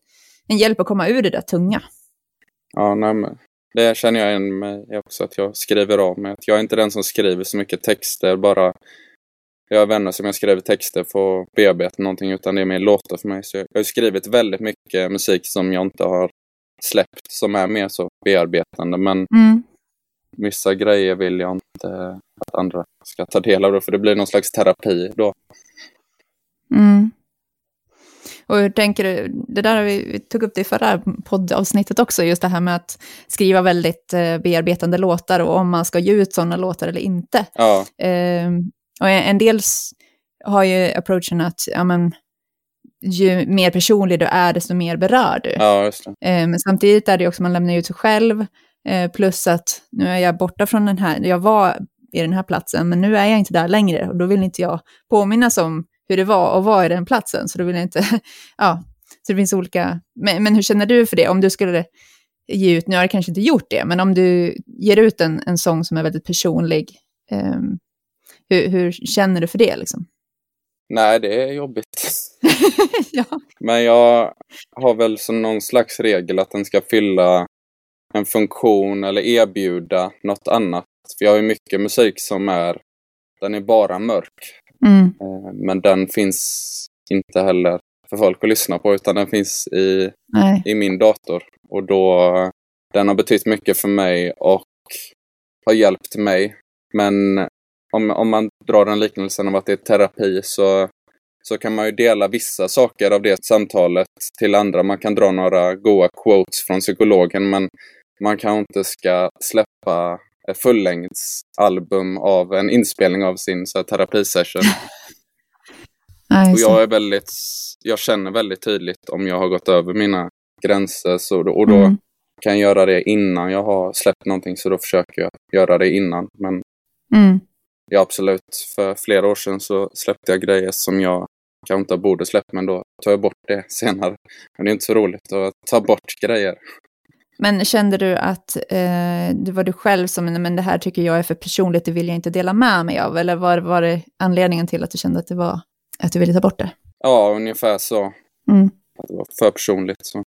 en hjälp att komma ur det där tunga. Ja, nej, men det känner jag igen mig också, att jag skriver av mig. Att jag är inte den som skriver så mycket texter, bara jag har vänner som jag skriver texter för att bearbeta någonting, utan det är mer låtar för mig. Så jag har skrivit väldigt mycket musik som jag inte har släppt, som är mer så bearbetande. Men mm. vissa grejer vill jag inte att andra ska ta del av, det, för det blir någon slags terapi då. Mm. Och hur tänker du, det där vi, vi tog upp det i förra poddavsnittet också, just det här med att skriva väldigt eh, bearbetande låtar och om man ska ge ut sådana låtar eller inte. Ja. Eh, och en del har ju approachen att ja, men, ju mer personlig du är, desto mer berör du. Ja. Eh, men samtidigt är det också, man lämnar ut sig själv, eh, plus att nu är jag borta från den här, jag var i den här platsen, men nu är jag inte där längre och då vill inte jag påminnas om hur det var att vara i den platsen, så då vill jag inte, ja, så det finns olika, men, men hur känner du för det? Om du skulle ge ut, nu har jag kanske inte gjort det, men om du ger ut en, en sång som är väldigt personlig, um, hur, hur, känner du för det liksom? Nej, det är jobbigt. ja. Men jag har väl som någon slags regel att den ska fylla en funktion eller erbjuda något annat. För jag har ju mycket musik som är, den är bara mörk. Mm. Eh, men den finns inte heller för folk att lyssna på utan den finns i, Nej. i min dator. Och då, den har betytt mycket för mig och har hjälpt mig. Men om, om man drar den liknelsen av att det är terapi så, så kan man ju dela vissa saker av det samtalet till andra. Man kan dra några goa quotes från psykologen men man kanske inte ska släppa ett fullängdsalbum av en inspelning av sin så här, terapisession. Och jag är väldigt, jag känner väldigt tydligt om jag har gått över mina gränser så, då- och då Mm. kan jag göra det innan jag har släppt någonting så då försöker jag göra det innan. Men Mm. Ja, absolut, för flera år sedan så släppte jag grejer som jag kanske inte borde släppt men då tar jag bort det senare. Men det är inte så roligt att ta bort grejer. Men kände du att eh, det var du själv som, "Nej, men det här tycker jag är för personligt, det vill jag inte dela med mig av? Eller var, var det anledningen till att du kände att det var, att du ville ta bort det? Ja, ungefär så. Mm. Att det var för personligt. Så.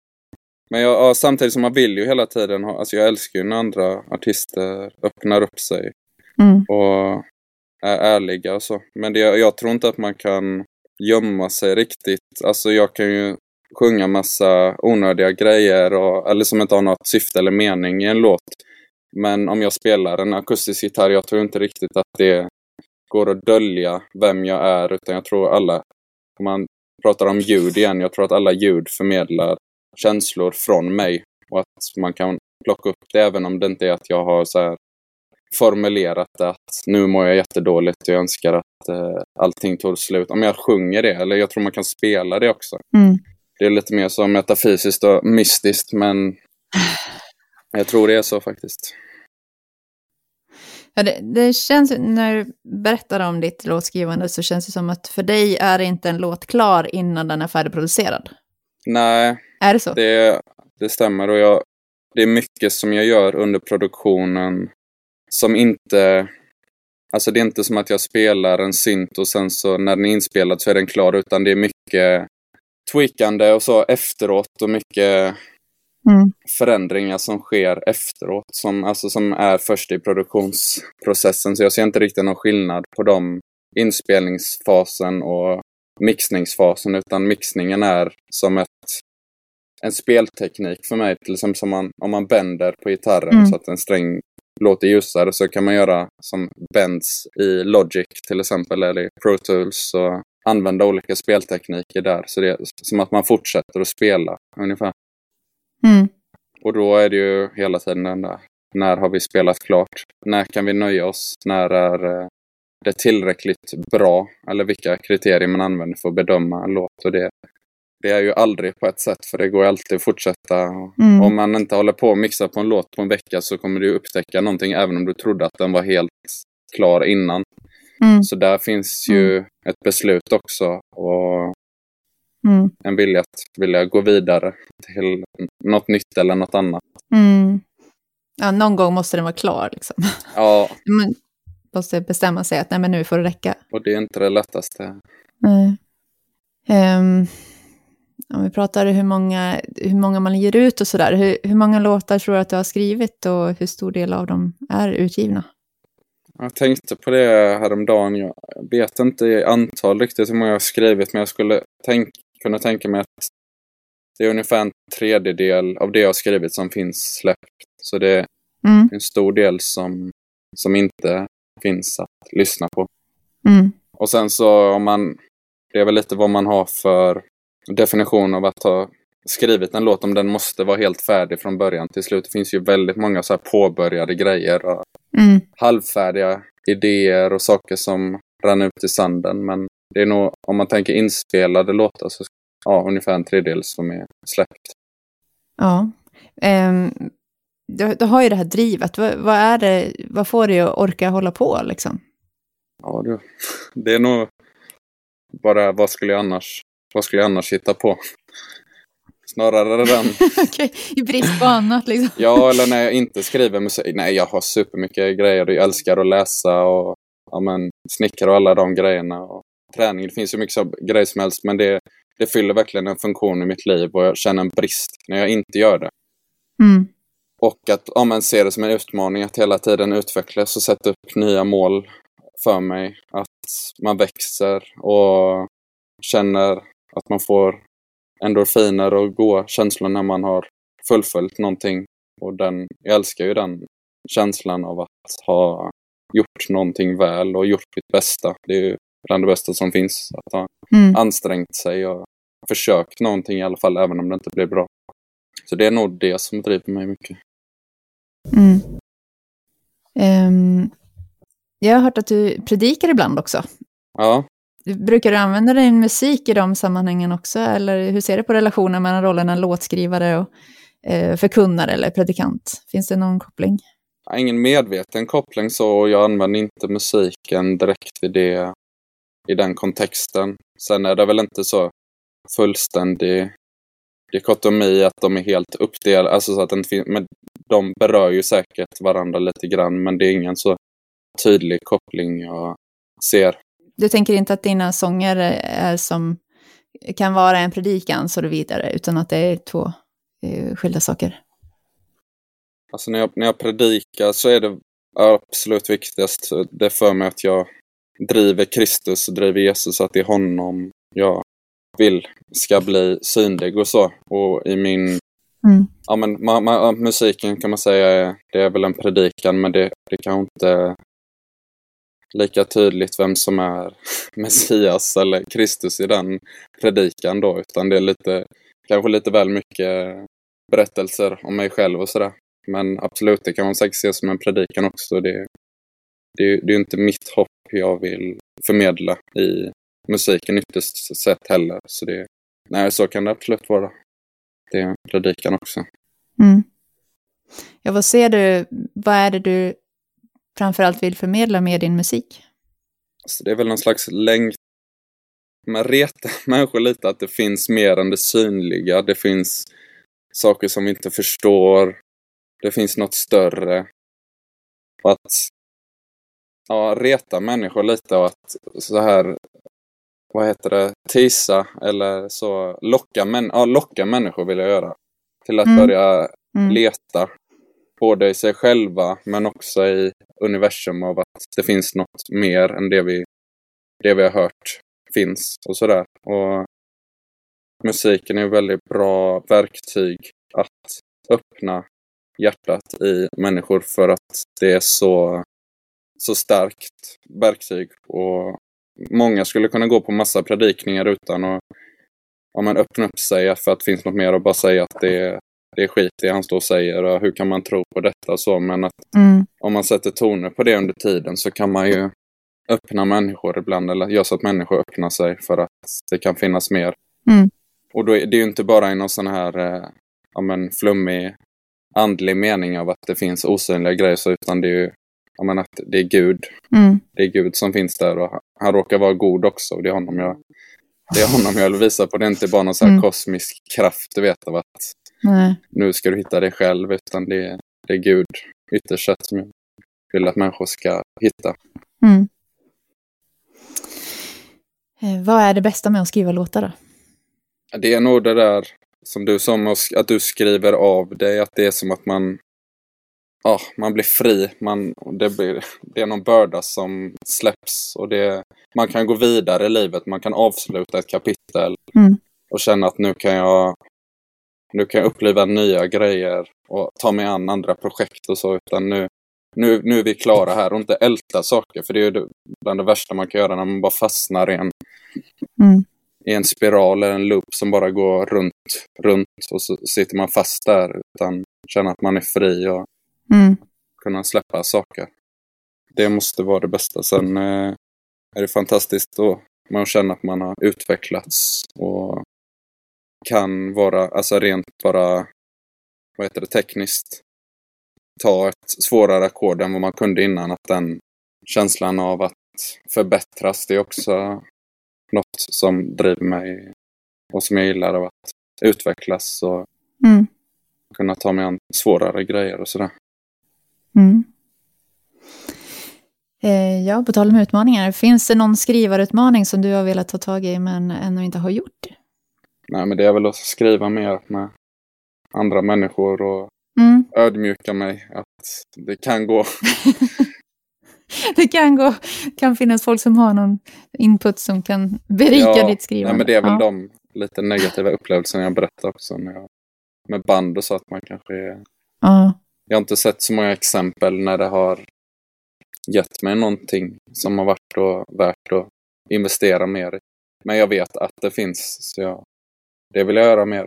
Men jag, ja, samtidigt som man vill ju hela tiden alltså jag älskar ju när andra artister öppnar upp sig Mm. och är ärliga och så. Men det, jag tror inte att man kan gömma sig riktigt. Alltså jag kan ju sjunga massa onödiga grejer och, eller som inte har något syfte eller mening i en låt. Men om jag spelar en akustisk gitarr, jag tror inte riktigt att det går att dölja vem jag är, utan jag tror alla, om man pratar om ljud igen, jag tror att alla ljud förmedlar känslor från mig och att man kan plocka upp det även om det inte är att jag har så här formulerat det att nu mår jag jättedåligt och jag önskar att eh, allting tog slut. Om jag sjunger det, eller jag tror man kan spela det också. Mm. Det är lite mer så metafysiskt och mystiskt, men jag tror det är så faktiskt. Ja, det, det känns, när du berättar om ditt låtskrivande så känns det som att för dig är inte en låt klar innan den är färdigproducerad. Nej, Är det så? det, det stämmer och jag, det är mycket som jag gör under produktionen som inte... Alltså det är inte som att jag spelar en synt och sen så när den är inspelad så är den klar, utan det är mycket tweakande och så efteråt och mycket Mm. förändringar som sker efteråt, som, alltså, som är först i produktionsprocessen. Så jag ser inte riktigt någon skillnad på dem, inspelningsfasen och mixningsfasen, utan mixningen är som ett, en spelteknik för mig. Till exempel som man, om man bänder på gitarren Mm. så att en sträng låter ljusare så kan man göra som bends i Logic till exempel, eller i Pro Tools och använda olika speltekniker där. Så det är som att man fortsätter att spela ungefär. Mm. Och då är det ju hela tiden den där, när har vi spelat klart? När kan vi nöja oss? När är eh, det tillräckligt bra? Eller vilka kriterier man använder för att bedöma en låt. Och det, det är ju aldrig på ett sätt, för det går alltid att fortsätta. Mm. Om man inte håller på att mixa på en låt på en vecka så kommer du upptäcka någonting även om du trodde att den var helt klar innan. Mm. Så där finns ju ett beslut också och Mm. en vilja att vilja gå vidare till något nytt eller något annat. Mm. Ja, någon gång måste den vara klar liksom. Ja, Man måste bestämma sig att nej, men nu får det räcka. och det är inte det lättaste. Nej. Ehm, om vi pratar hur många, hur många man ger ut och sådär. Hur, hur många låtar tror du att du har skrivit och hur stor del av dem är utgivna? Jag tänkte på det häromdagen. Jag vet inte i antal riktigt hur många jag har skrivit, men jag skulle tänk, kunna tänka mig att det är ungefär en tredjedel av det jag har skrivit som finns släppt. Så det är Mm. en stor del som, som inte finns att lyssna på. Mm. Och sen så om man, det är väl lite vad man har för definition av att ha skrivit en låt, om den måste vara helt färdig från början till slut. Det finns ju väldigt många så här påbörjade grejer och Mm. halvfärdiga idéer och saker som rann ut i sanden. Men det är nog, om man tänker inspelade låtar, så ja, ungefär en tredjedel som är släppt. Ja. Ehm, du, du har ju det här drivet. Vad, vad är det, vad får dig att orka hålla på liksom? Ja, det, det är nog bara vad skulle jag annars, vad skulle jag annars hitta på? Snarare den, Okej, I brist på annat liksom. ja eller när jag inte skriver musik. Nej, jag har supermycket grejer jag älskar att läsa och ja, men, snickra och alla de grejerna. Och träning, det finns ju mycket så, grejer som helst, men det, det fyller verkligen en funktion i mitt liv och jag känner en brist när jag inte gör det. Mm. Och att ja, men, se det som en utmaning att hela tiden utvecklas och sätta upp nya mål för mig. Att man växer och känner att man får endorfiner och goda känslor när man har fullföljt någonting. Och den, jag älskar ju den känslan av att ha gjort någonting väl och gjort mitt bästa. Det är ju bland det bästa som finns. Att ha mm. ansträngt sig och försökt någonting i alla fall, även om det inte blir bra. Så det är nog det som driver mig mycket. Mm. Um, jag har hört att du predikar ibland också. Ja. Brukar du använda din musik i de sammanhangen också? Eller hur ser du på relationen mellan rollerna låtskrivare och eh, förkunnare eller predikant? Finns det någon koppling? Ingen medveten koppling så. Jag använder inte musiken direkt i, det, i den kontexten. Sen är det väl inte så fullständig dikotomi att de är helt uppdelade. Alltså så att den, men de berör ju säkert varandra lite grann men det är ingen så tydlig koppling jag ser. Du tänker inte att dina sånger är som kan vara en predikan så vidare, utan att det är två eh, skilda saker? Alltså när jag, när jag predikar så är det absolut viktigast, det för mig att jag driver Kristus och driver Jesus, att det är honom jag vill ska bli synlig och så. Och i min... Mm. Ja, men ma, ma, musiken kan man säga det är väl en predikan, men det, det kan inte lika tydligt vem som är Messias eller Kristus i den predikan då, utan det är lite, kanske lite väl mycket berättelser om mig själv och sådär. Men absolut, det kan man säkert se som en predikan också. Det, det, det är inte mitt hopp jag vill förmedla i musiken ytterst sett heller. Så det, nej, så kan det absolut vara. Det är en predikan också. Mm. Ja, vad ser du, vad är det du framförallt vill förmedla med din musik? Alltså, det är väl någon slags längd... Man retar människor lite att det finns mer än det synliga. Det finns saker som vi inte förstår. Det finns något större. Och att ja, reta människor lite och att så här vad heter det, tisa eller så locka, män, ja, locka människor vill jag göra. Till att mm. börja mm. leta. Både i sig själva men också i universum av att det finns något mer än det vi, det vi har hört finns och sådär. Och musiken är ett väldigt bra verktyg att öppna hjärtat i människor för att det är så, så starkt verktyg och många skulle kunna gå på massa predikningar utan att ja, men öppna upp sig för att det finns något mer och bara säga att det är, det är skit det han står och säger och hur kan man tro på detta och så. Men att mm. om man sätter toner på det under tiden så kan man ju öppna människor ibland eller göra så att människor öppnar sig för att det kan finnas mer. Mm. Och då är det ju inte bara i någon sån här eh, ja, men flummig andlig mening av att det finns osynliga grejer så, utan det är ju ja, men att det är Gud. Mm. Det är Gud som finns där och han råkar vara god också. Och det är honom jag, det är honom jag vill visa på. Det är inte bara någon här mm. kosmisk kraft, du vet, av att Nej. nu ska du hitta dig själv, utan det är, det är Gud ytterst sett som jag vill att människor ska hitta. Mm. Eh, vad är det bästa med att skriva låtar då? Det är nog det där som du sa, att du skriver av dig, att det är som att man ja, man blir fri. Man, det, blir, det är någon börda som släpps och det, man kan gå vidare i livet. Man kan avsluta ett kapitel mm. och känna att nu kan jag nu kan jag uppleva nya grejer och ta mig an andra projekt och så. Utan nu, nu, nu är vi klara här och inte älta saker. För det är ju bland det värsta man kan göra när man bara fastnar i en, mm. i en spiral eller en loop som bara går runt, runt och så sitter man fast där. Utan känna att man är fri och Mm. Kunna släppa saker. Det måste vara det bästa. Sen eh, är det fantastiskt då man känner att man har utvecklats och kan vara, alltså rent bara, vad heter det, tekniskt ta ett svårare ackord än vad man kunde innan. Att den känslan av att förbättras, det är också något som driver mig och som jag gillar av att utvecklas och mm. kunna ta mig an svårare grejer och sådär. Mm. Eh, ja, på tal om utmaningar, finns det någon skrivarutmaning som du har velat ta tag i men ännu inte har gjort? Nej, men det är väl att skriva mer med andra människor och mm. ödmjuka mig att det kan gå. det kan gå. Det kan finnas folk som har någon input som kan berika ja, ditt skrivande. Nej, men det är väl ja. de lite negativa upplevelser jag berättar också när jag, med band och så att man kanske är, Ja. Jag har inte sett så många exempel när det har gett mig någonting som har varit då värt att investera mer i. Men jag vet att det finns, så jag, det vill jag göra mer.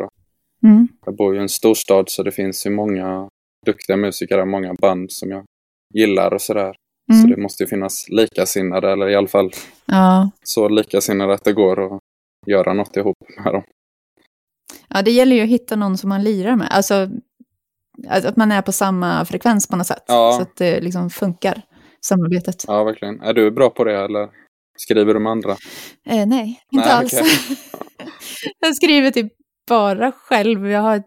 Mm. Jag bor ju i en storstad så det finns ju många duktiga musiker, många band som jag gillar och sådär. Så Mm. det måste ju finnas likasinnade, eller i alla fall Ja. så likasinnade att det går att göra något ihop med dem. ja, det gäller ju att hitta någon som man lirar med. Alltså att att man är på samma frekvens på något sätt. Ja. Så att det liksom funkar, samarbetet. Ja, verkligen. Är du bra på det eller skriver med andra? Eh, nej, inte Nej, alls. okej. jag skriver typ bara själv. Jag har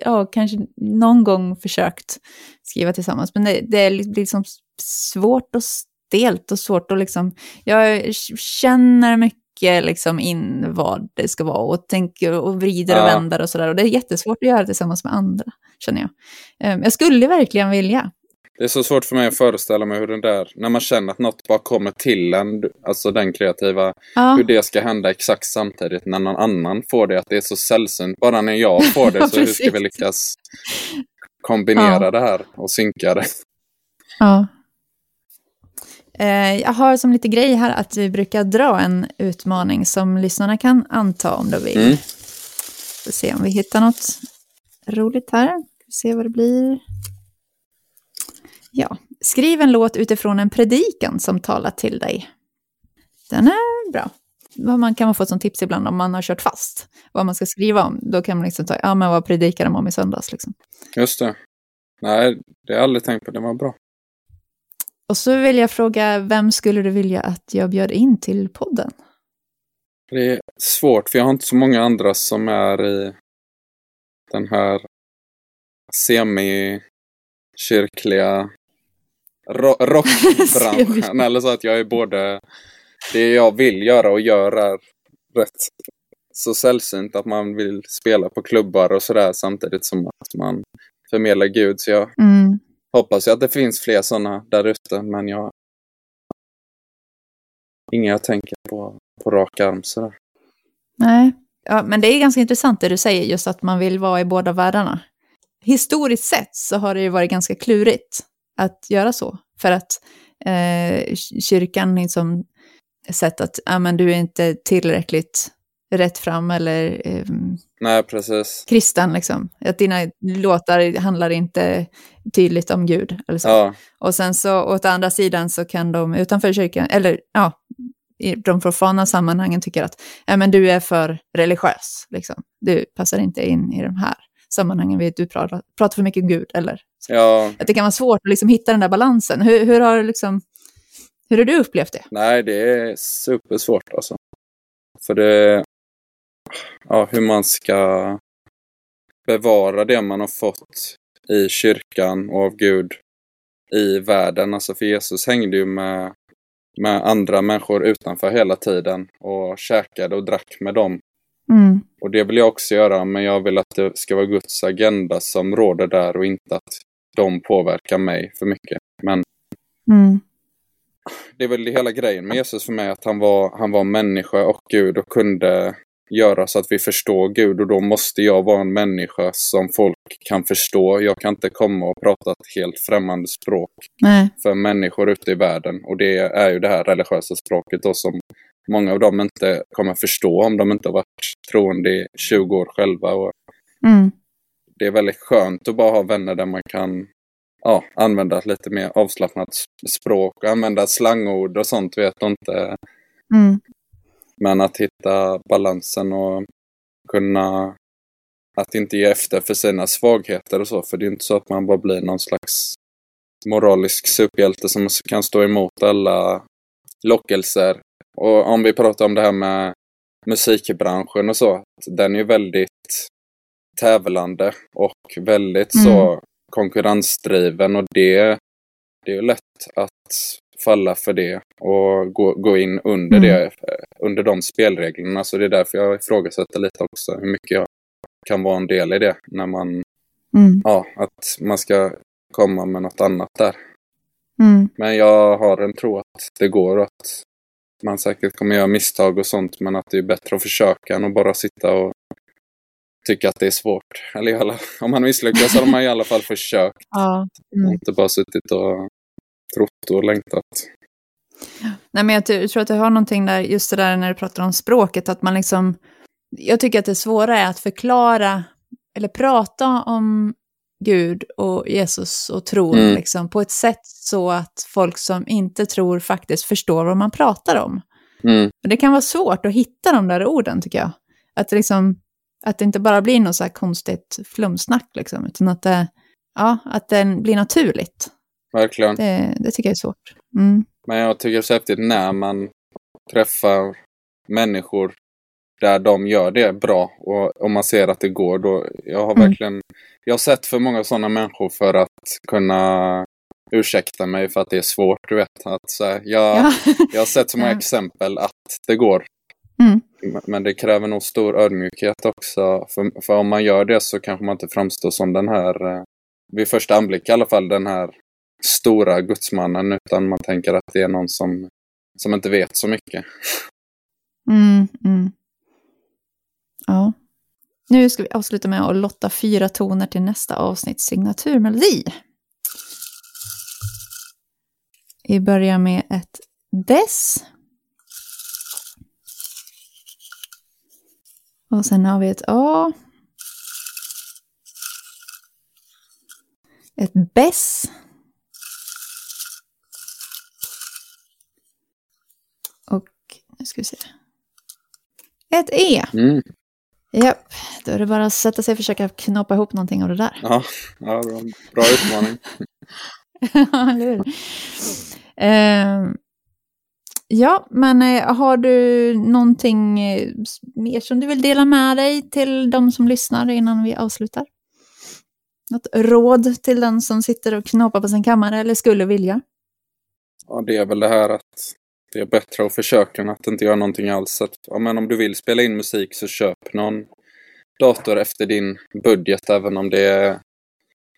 ja, kanske någon gång försökt skriva tillsammans. Men det, det är li- liksom svårt och stelt och svårt att liksom... Jag känner mycket liksom in vad det ska vara och tänker och vrider och Ja. vänder och sådär. Och det är jättesvårt att göra tillsammans med andra, känner jag. Eh, Jag skulle verkligen vilja. Det är så svårt för mig att föreställa mig hur den där, när man känner att något bara kommer till en, alltså den kreativa, Ja, hur det ska hända exakt samtidigt när någon annan får det, att det är så sällsynt. Bara när jag får det, Ja, så hur ska vi lyckas kombinera Ja. det här och synka det? Ja. Eh, Jag har som lite grej här att vi brukar dra en utmaning som lyssnarna kan anta om de vill. Mm. Får se om vi hittar något roligt här. Vi se vad det blir. Ja, skriv en låt utifrån en predikan som talar till dig. Den är bra. Vad Man kan man få som tips ibland om man har kört fast. Vad man ska skriva om. Då kan man liksom ta, ja men vad predikade de om i söndags liksom. Just det. Nej, det har jag aldrig tänkt på. Det var bra. Och så vill jag fråga, vem skulle du vilja att jag bjöd in till podden? Det är svårt, för jag har inte så många andra som är i den här semi-kyrkliga ro rockbranschen. Eller så att jag är både det jag vill göra och gör är rätt så sällsynt att man vill spela på klubbar och sådär samtidigt som att man förmedlar Gud. Så jag Mm. hoppas ju att det finns fler sådana där ute, men jag Inga jag tänker på på rak arm sådär. Nej, ja, men det är ganska intressant det du säger, just att man vill vara i båda världarna. Historiskt sett så har det ju varit ganska klurigt att göra så, för att eh, kyrkan liksom sett att ja, men du är inte tillräckligt rätt fram eller eh, Nej, precis. kristen, liksom. Att dina låtar handlar inte tydligt om Gud. Eller så. Ja, Och sen så åt andra sidan så kan de utanför kyrkan, eller ja, i de profana sammanhangen tycker att ja, men du är för religiös. Liksom. Du passar inte in i de här sammanhangen. vid- Du pratar, pratar för mycket om Gud. Eller, ja, att det kan vara svårt att liksom hitta den där balansen. Hur, hur, har, liksom, hur har du upplevt det? nej det är supersvårt alltså. För det, ja hur man ska bevara det man har fått i kyrkan och av Gud i världen. Alltså för Jesus hängde ju med, med andra människor utanför hela tiden och käkade och drack med dem. Mm. Och det vill jag också göra, men jag vill att det ska vara Guds agenda som råder där och inte att de påverkar mig för mycket. Men Mm. det är väl hela grejen med Jesus för mig, att han var, han var människa och Gud och kunde göra så att vi förstår Gud och då måste jag vara en människa som folk kan förstå. Jag kan inte komma och prata ett helt främmande språk Nej. för människor ute i världen och det är ju det här religiösa språket då som många av dem inte kommer förstå om de inte har varit troende i 20 år själva. Och Mm. det är väldigt skönt att bara ha vänner där man kan ja, använda ett lite mer avslappnat språk och använda slangord och sånt vet jag inte. Mm. Men att hitta balansen och kunna att inte ge efter för sina svagheter och så. För det är inte så att man bara blir någon slags moralisk superhjälte som kan stå emot alla lockelser. Och om vi pratar om det här med musikbranschen och så. Den är ju väldigt tävlande och väldigt så konkurrensdriven och det, det är ju lätt att falla för det och gå, gå in under Mm. det, eh, under de spelreglerna. Så det är därför jag ifrågasätter lite också hur mycket jag kan vara en del i det när man, Mm. ja, att man ska komma med något annat där. Mm. Men jag har en tro att det går att man säkert kommer göra misstag och sånt men att det är bättre att försöka än att bara sitta och tycka att det är svårt. Eller alla, om man misslyckas har man i alla fall försökt. Ja. Mm. Inte bara suttit och trott och längtat. Nej, men jag tror att du har någonting där, just det där när du pratar om språket, att man liksom... Jag tycker att det svåra är att förklara, eller prata om Gud och Jesus och tron mm. liksom, på ett sätt så att folk som inte tror faktiskt förstår vad man pratar om. Mm. Och det kan vara svårt att hitta de där orden tycker jag. Att, liksom, att det inte bara blir något så konstigt flumsnack, liksom, utan att det, ja, att det blir naturligt. Verkligen. Det, det tycker jag är svårt. Mm. Men jag tycker det är så häftigt när man träffar människor där de gör det bra och om man ser att det går då. Jag har mm. verkligen, jag har sett för många sådana människor för att kunna ursäkta mig för att det är svårt, du vet. Att, så här, jag, ja. jag har sett så många exempel att det går. Mm. Men det kräver nog stor ödmjukhet också. För, för om man gör det så kanske man inte framstår som den här, eh, vid första anblick i alla fall, den här stora gudsmannen. Utan man tänker att det är någon som, som inte vet så mycket. Mm, mm. Ja. Nu ska vi avsluta med att lotta fyra toner till nästa avsnitts signaturmelodi. Vi börjar med ett dess. Och sen har vi ett A. Ett bess. Och nu ska vi se. Ett E. Mm. Japp, då är det bara att sätta sig och försöka knoppa ihop någonting av det där. Ja, ja en bra utmaning. ja, eller hur? Uh, ja, men uh, har du någonting uh, mer som du vill dela med dig till de som lyssnar innan vi avslutar? Något råd till den som sitter och knåpar på sin kammare eller skulle vilja? Ja, det är väl det här att det är bättre att försöka än att inte göra någonting alls. Att, ja, men om du vill spela in musik så köp någon dator efter din budget även om det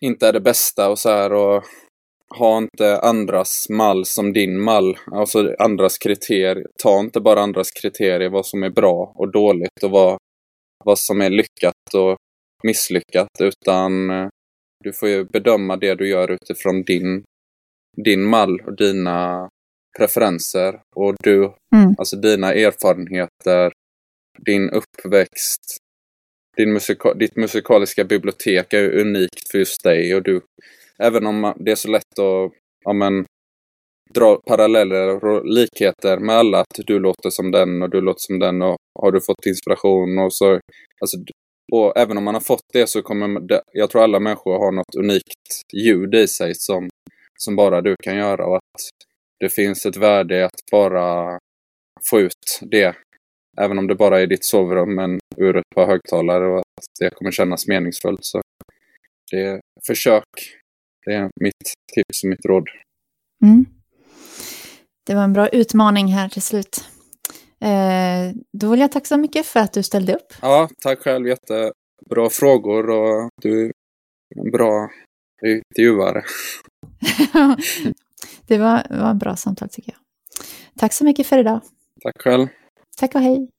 inte är det bästa och så här. Och ha inte andras mall som din mall, alltså andras kriterier. Ta inte bara andras kriterier, vad som är bra och dåligt och vad, vad som är lyckat och misslyckat, utan eh, du får ju bedöma det du gör utifrån din, din mall och dina preferenser och du, mm. alltså dina erfarenheter, din uppväxt, din musika ditt musikaliska bibliotek är unikt för just dig och du, även om det är så lätt att ja, men, dra paralleller och likheter med alla, att du låter som den och du låter som den och har du fått inspiration och så, alltså, och även om man har fått det så kommer det, jag tror alla människor har något unikt ljud i sig som, som bara du kan göra och att det finns ett värde i att bara få ut det. Även om det bara är ditt sovrum men ur ett par högtalare och att det kommer kännas meningsfullt. Så det, försök. Det är mitt tips och mitt råd. Mm. Det var en bra utmaning här till slut. Eh, då vill jag tacka så mycket för att du ställde upp. Ja, tack själv. Jättebra frågor och du är en bra intervjuare. Det var, var ett bra samtal tycker jag. Tack så mycket för idag. Tack själv. Tack och hej.